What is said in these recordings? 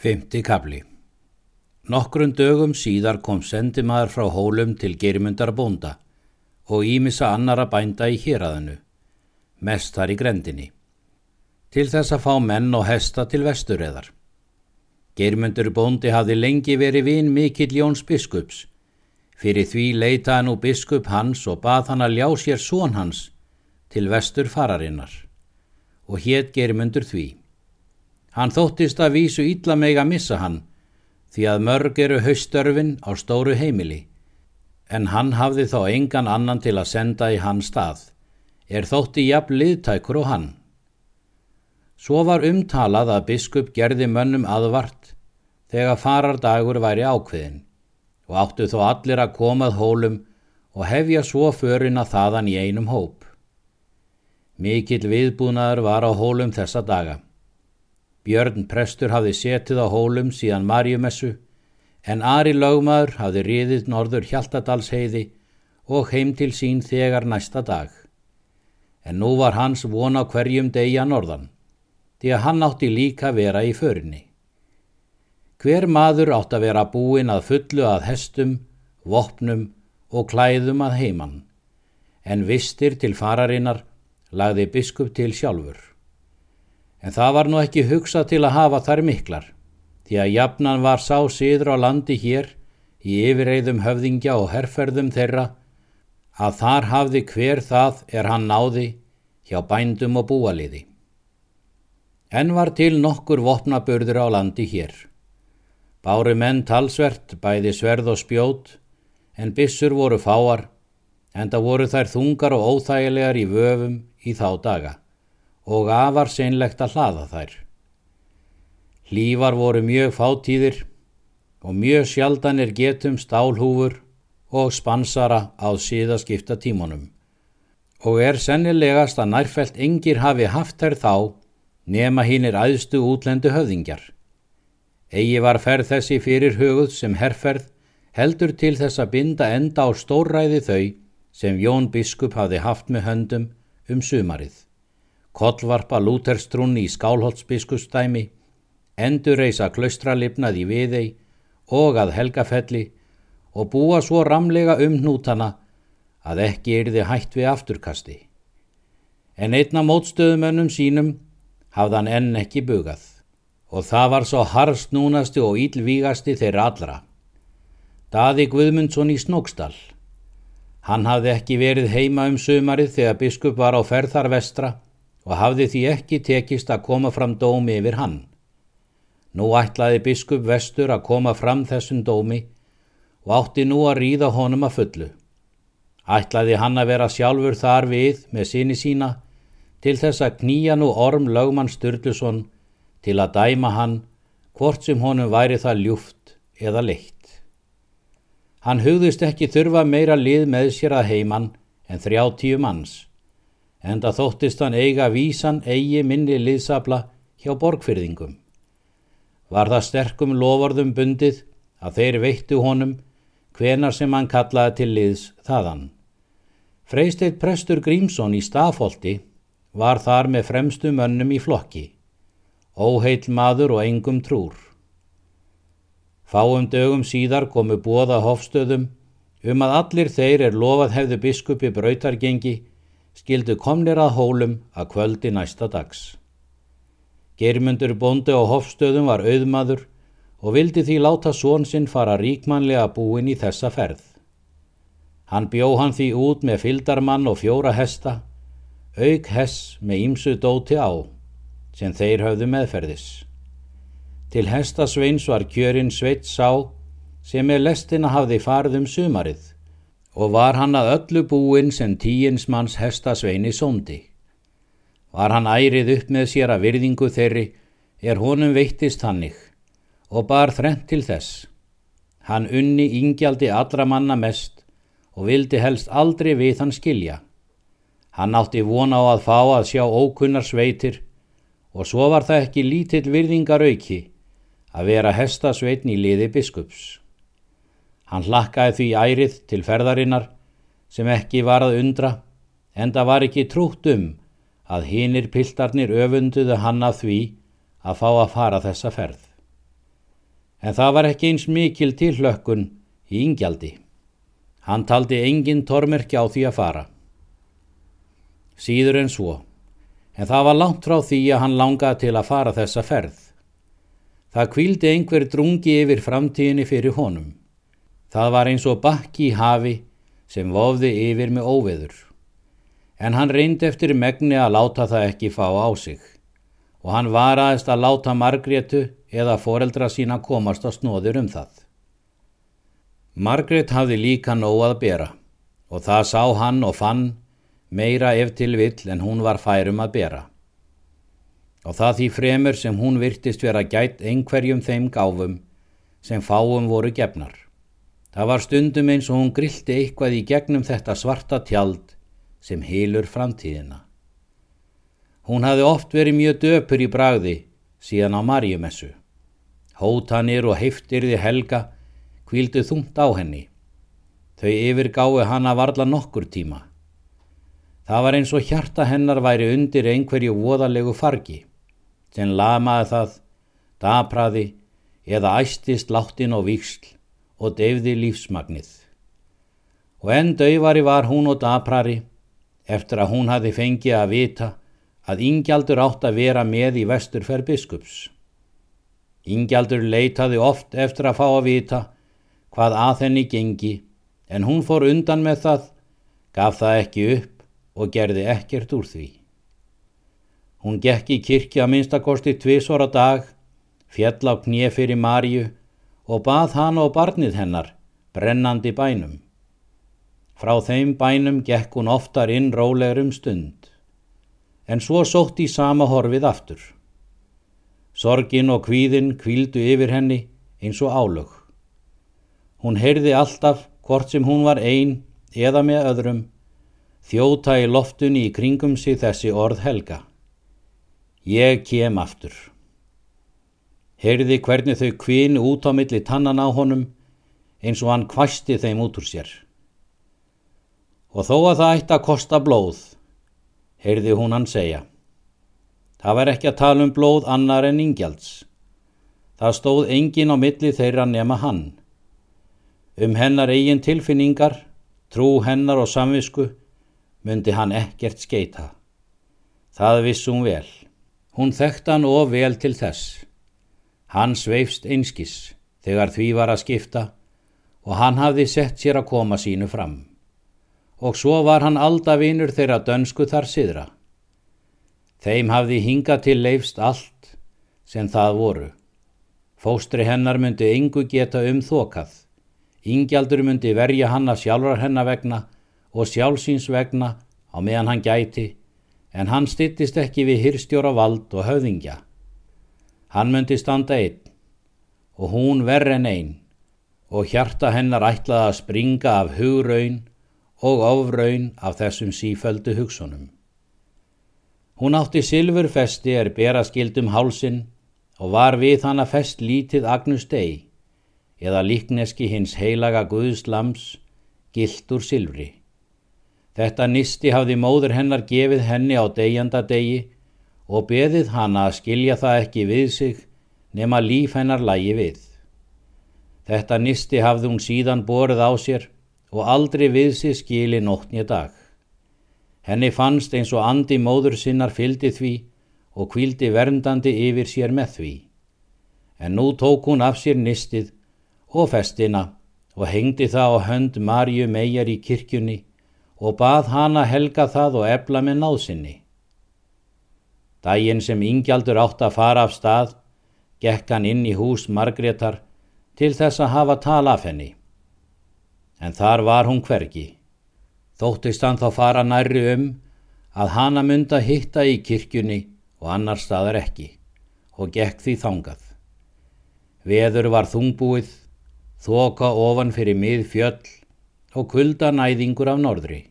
Fymti kabli Nokkrun dögum síðar kom sendimaður frá hólum til germundar bónda og ímissa annara bænda í hýraðinu, mest þar í grendinni, til þess að fá menn og hesta til vesturreðar. Germundur bóndi hafði lengi verið vinn mikill Jóns biskups, fyrir því leitaði nú biskup hans og bað hann að ljá sér són hans til vestur fararinnar og hétt germundur því. Hann þóttist að vísu ítla meg að missa hann, því að mörg eru haustörfin á stóru heimili, en hann hafði þá engan annan til að senda í hann stað, er þótti jafn liðtækur og hann. Svo var umtalað að biskup gerði mönnum aðvart þegar farardagur væri ákveðin og áttu þó allir að komað hólum og hefja svo förina þaðan í einum hóp. Mikill viðbúnaður var á hólum þessa daga. Björn prestur hafði setið á hólum síðan Marjumessu en Ari lögmaður hafði riðið norður Hjaltadalsheiði og heim til sín þegar næsta dag. En nú var hans vona hverjum degja norðan, því að hann átti líka vera í förinni. Hver maður átt að vera búin að fullu að hestum, vopnum og klæðum að heimann, en vistir til fararinnar lagði biskup til sjálfur. En það var nú ekki hugsað til að hafa þær miklar, því að jafnan var sá síður á landi hér í yfirreiðum höfðingja og herrferðum þeirra að þar hafði hver það er hann náði hjá bændum og búaliði. En var til nokkur vopnaburður á landi hér. Báru menn talsvert bæði sverð og spjót, en bissur voru fáar, en það voru þær þungar og óþægilegar í vöfum í þá daga og afar seinlegt að hlaða þær. Hlífar voru mjög fátíðir og mjög sjaldan er getum stálhúfur og spansara á síðaskipta tímunum og er sennilegast að nærfelt engir hafi haft þær þá nema hinn er aðstu útlendu höfðingjar. Egi var ferð þessi fyrir hugð sem herrferð heldur til þess að binda enda á stórræði þau sem Jón Biskup hafði haft með höndum um sumarið kollvarpa lúterstrunni í skálholtsbiskustæmi, endurreisa klaustralipnað í viðei og að helgafelli og búa svo ramlega um hnútana að ekki erði hætt við afturkasti. En einna mótstöðumönnum sínum hafðan enn ekki bugað og það var svo harst núnasti og ílvígasti þeirra allra. Daði Guðmundsson í Snóksdal. Hann hafði ekki verið heima um sömarið þegar biskup var á ferðar vestra og hafði því ekki tekist að koma fram dómi yfir hann. Nú ætlaði biskup vestur að koma fram þessum dómi og átti nú að ríða honum að fullu. Ætlaði hann að vera sjálfur þar við með síni sína til þess að knýja nú orm lögmann Sturluson til að dæma hann hvort sem honum væri það ljúft eða leitt. Hann hugðist ekki þurfa meira lið með sér að heimann en þrjá tíu manns en það þóttist hann eiga vísan eigi minni liðsabla hjá borgfyrðingum. Var það sterkum lovorðum bundið að þeir veittu honum hvenar sem hann kallaði til liðs þaðan. Freisteit prestur Grímsson í Stafólti var þar með fremstu mönnum í flokki, óheil maður og engum trúr. Fáum dögum síðar komu bóða hofstöðum um að allir þeir er lofað hefðu biskupi brautargengi skildu komnir að hólum að kvöldi næsta dags. Germundur bondi á hofstöðum var auðmaður og vildi því láta són sinn fara ríkmanlega búin í þessa ferð. Hann bjó hann því út með fyldarmann og fjóra hesta, auk hess með ímsu dóti á, sem þeir höfðu meðferðis. Til hestasveins var kjörinn sveit sá, sem með lestina hafði farð um sumarið og var hann að öllu búin sem tíins manns hestasveini sóndi. Var hann ærið upp með sér að virðingu þeirri er honum veittist hannig og bar þrent til þess. Hann unni ingjaldi allra manna mest og vildi helst aldrei við hann skilja. Hann átti vona á að fá að sjá ókunnar sveitir og svo var það ekki lítill virðingar auki að vera hestasveitn í liði biskups. Hann hlakkaði því ærið til ferðarinnar sem ekki var að undra en það var ekki trútt um að hinnir piltarnir öfunduðu hann af því að fá að fara þessa ferð. En það var ekki eins mikil tillökkun í ingjaldi. Hann taldi engin tormerki á því að fara. Síður en svo, en það var langt frá því að hann langaði til að fara þessa ferð. Það kvíldi einhver drungi yfir framtíðinni fyrir honum. Það var eins og bakki í hafi sem vofði yfir með óveður. En hann reyndi eftir megni að láta það ekki fá á sig og hann varaðist að láta Margrétu eða foreldra sína komast á snóður um það. Margrét hafði líka nóg að bera og það sá hann og fann meira ef til vill en hún var færum að bera. Og það því fremur sem hún virtist vera gætt einhverjum þeim gáfum sem fáum voru gefnar. Það var stundum eins og hún grilti eitthvað í gegnum þetta svarta tjald sem hilur framtíðina. Hún hafði oft verið mjög döpur í bragði síðan á Marjumessu. Hótanir og heiftirði helga kvíldu þungt á henni. Þau yfirgái hana varla nokkur tíma. Það var eins og hjarta hennar væri undir einhverju voðalegu fargi, sem lamaði það, dapraði eða æstist láttinn og víksl og deyfði lífsmagnið. Og enn dauvari var hún og daprari eftir að hún hafi fengið að vita að Ingjaldur átt að vera með í vesturferð biskups. Ingjaldur leitaði oft eftir að fá að vita hvað að henni gengi en hún fór undan með það, gaf það ekki upp og gerði ekkert úr því. Hún gekk í kirkja minnstakosti tvísvara dag, fjall á knið fyrir Marju og bað hana og barnið hennar, brennandi bænum. Frá þeim bænum gekk hún oftar inn rólegur um stund, en svo sótt í sama horfið aftur. Sorgin og kvíðin kvíldu yfir henni eins og álög. Hún heyrði alltaf hvort sem hún var einn eða með öðrum, þjóta í loftunni í kringum sig þessi orð helga. Ég kem aftur. Heyrði hvernig þau kvinu út á milli tannan á honum eins og hann kvæsti þeim út úr sér. Og þó að það ætti að kosta blóð, heyrði hún hann segja. Það var ekki að tala um blóð annar en ingjalds. Það stóð engin á milli þeirra nema hann. Um hennar eigin tilfinningar, trú hennar og samvisku myndi hann ekkert skeita. Það vissum vel. Hún þekkt hann of vel til þess. Hann sveifst einskis þegar því var að skipta og hann hafði sett sér að koma sínu fram. Og svo var hann aldavinur þeirra dönsku þar siðra. Þeim hafði hingað til leifst allt sem það voru. Fóstri hennar myndi yngu geta um þokað Ingjaldur myndi verja hanna sjálfar hennar vegna og sjálfsins vegna á meðan hann gæti en hann stittist ekki við hyrstjóra vald og höfðingja. Hann myndi standa einn og hún verð en einn og hjarta hennar ætlaði að springa af hugraun og ofraun af þessum síföldu hugsunum. Hún átti silfurfesti er bera skildum hálsin og var við hann að fest lítið Agnus degi eða líkneski hins heilaga Guðslams gilt úr silfri. Þetta nisti hafði móður hennar gefið henni á degjanda degi og beðið hana að skilja það ekki við sig nema líf hennar lægi við. Þetta nisti hafði hún síðan borið á sér og aldrei við sig skili nóttnja dag. Henni fannst eins og andi móður sinnar fyldi því og kvildi verndandi yfir sér með því. En nú tók hún af sér nistið og festina og hengdi það á hönd Marju megar í kirkjunni og bað hana helga það og ebla með náðsynni. Dægin sem Ingjaldur átt að fara af stað, gekk hann inn í hús Margreðar til þess að hafa tala af henni. En þar var hún hvergi. Þóttist hann þá fara nærri um að hana mynda hitta í kirkjunni og annar staðar ekki og gekk því þangað. Veður var þungbúið þoka ofan fyrir mið fjöll og kulda næðingur af norðri.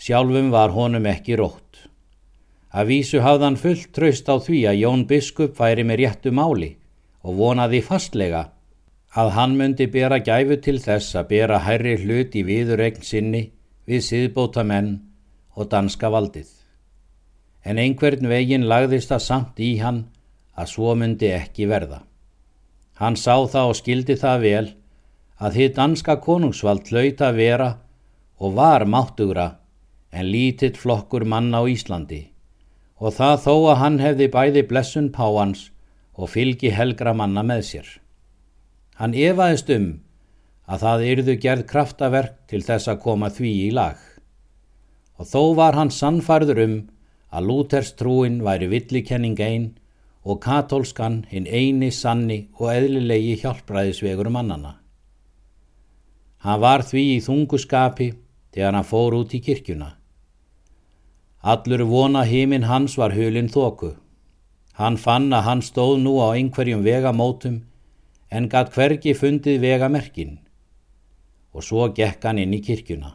Sjálfum var honum ekki rótt. Að vísu hafðan fullt tröst á því að Jón Biskup væri með réttu máli og vonaði fastlega að hann myndi bera gæfu til þess að bera hærri hlut í viðuregn sinni við siðbóta menn og danska valdið. En einhvern veginn lagðist það samt í hann að svo myndi ekki verða. Hann sá það og skildi það vel að þið danska konungsvald hlaut að vera og var máttugra en lítill flokkur manna á Íslandi og það þó að hann hefði bæði blessun páans og fylgi helgra manna með sér. Hann evaðist um að það yrðu gerð kraftaverk til þess að koma því í lag og þó var hann sannfærður um að Lúthers trúin væri villikenning einn og katólskan hinn eini sanni og eðlilegi hjálpræðisvegur mannana. Hann var því í þunguskapi þegar hann fór út í kirkjuna. Allur vona hímin hans var hulin þóku. Hann fann að hann stóð nú á einhverjum vegamótum en gatt hvergi fundið vegamerkin og svo gekk hann inn í kirkjuna.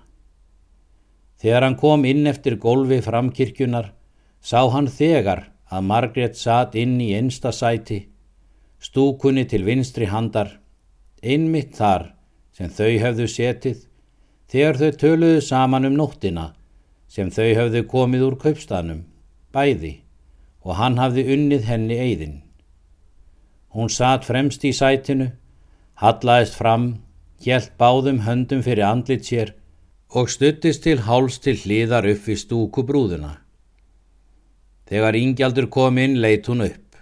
Þegar hann kom inn eftir gólfi fram kirkjunar sá hann þegar að Margrét satt inn í einsta sæti, stúkunni til vinstri handar, einmitt þar sem þau hefðu setið, þegar þau töluðu saman um nóttina sem þau hefðu komið úr kaupstanum, bæði, og hann hafði unnið henni eigðin. Hún satt fremst í sætinu, hallaðist fram, hjælt báðum höndum fyrir andlit sér og stuttist til háls til hliðar upp við stúku brúðuna. Þegar Ingjaldur kom inn leitt hún upp.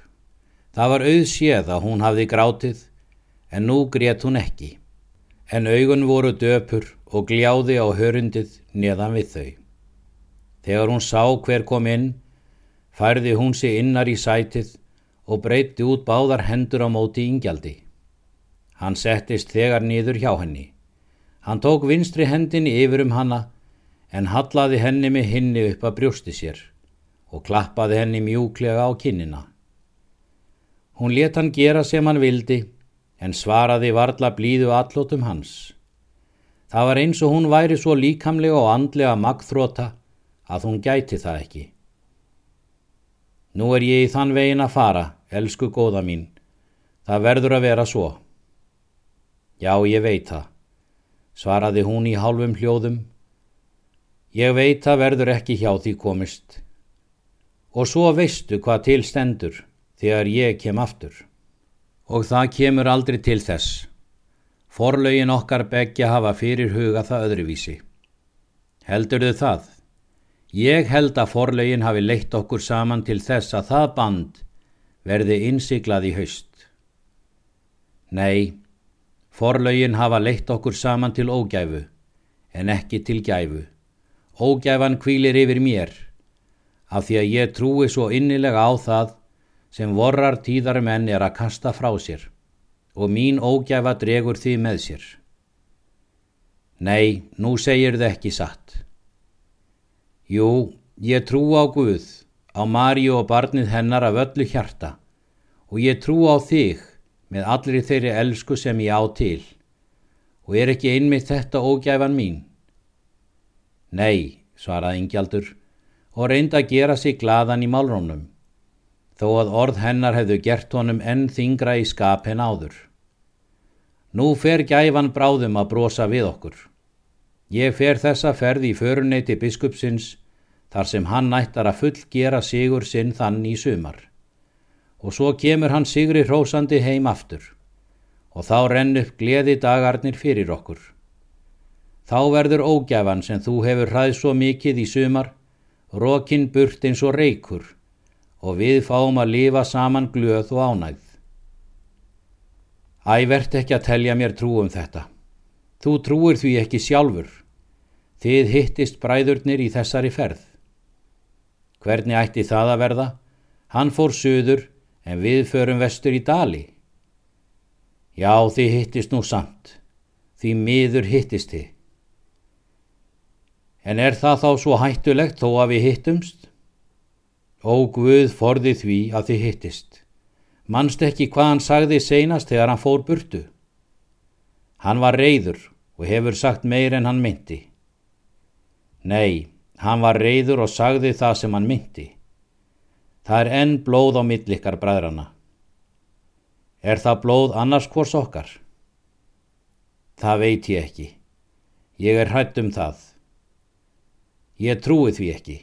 Það var auðséð að hún hafði grátið, en nú grétt hún ekki. En augun voru döpur og gljáði á hörundið neðan við þau. Þegar hún sá hver kom inn, færði hún sig innar í sætið og breytti út báðar hendur á móti Ingjaldi. Hann settist þegar niður hjá henni. Hann tók vinstri hendinni yfir um hanna, en hallaði henni með hinni upp að brjósti sér og klappaði henni mjúklega á kinnina. Hún let hann gera sem hann vildi en svaraði varla blíðu allótum hans. Það var eins og hún væri svo líkamlega og andlega magþróta að hún gæti það ekki. Nú er ég í þann vegin að fara, elsku góða mín. Það verður að vera svo. Já, ég veit það, svaraði hún í hálfum hljóðum. Ég veit það verður ekki hjá því komist og svo veistu hvað til stendur þegar ég kem aftur. Og það kemur aldrei til þess. Forlaugin okkar begja hafa fyrir huga það öðruvísi. Heldur þau það? Ég held að forlaugin hafi leitt okkur saman til þess að það band verði innsiklað í haust. Nei, forlaugin hafa leitt okkur saman til ógæfu, en ekki til gæfu. Ógæfan kvílir yfir mér af því að ég trúi svo innilega á það sem vorrar tíðar menn er að kasta frá sér og mín ógæfa dregur því með sér. Nei, nú segir þau ekki satt. Jú, ég trú á Guð, á Maríu og barnið hennar af öllu hjarta og ég trú á þig með allri þeirri elsku sem ég á til og er ekki einmitt þetta ógæfan mín? Nei, svaraði Ingjaldur, og reyndi að gera sig gladan í málrónum, þó að orð hennar hefðu gert honum enn þingra í skap henn áður. Nú fer gæfan bráðum að brosa við okkur. Ég fer þessa ferð í föruneyti biskupsins þar sem hann nættar að fullgera sigur sinn þann í sumar. Og svo kemur hann sigri hrósandi heim aftur og þá renn upp gleði dagarnir fyrir okkur. Þá verður ógæfan sem þú hefur hræð svo mikið í sumar Rókin burt eins og reykur og við fáum að lifa saman glöð og ánægð. Ævert ekki að telja mér trú um þetta. Þú trúir því ekki sjálfur. Þið hittist bræðurnir í þessari ferð. Hvernig ætti það að verða? Hann fór söður en við förum vestur í dali. Já, þið hittist nú samt. Því miður hittist þið. En er það þá svo hættulegt þó að við hittumst? Ó Guð forði því að þið hittist. Manst ekki hvað hann sagði seinast þegar hann fór burtu. Hann var reyður og hefur sagt meir en hann myndi. Nei, hann var reyður og sagði það sem hann myndi. Það er enn blóð á millikar bræðrana. Er það blóð annars hvors okkar? Það veit ég ekki. Ég er hætt um það. Ég trúi því ekki.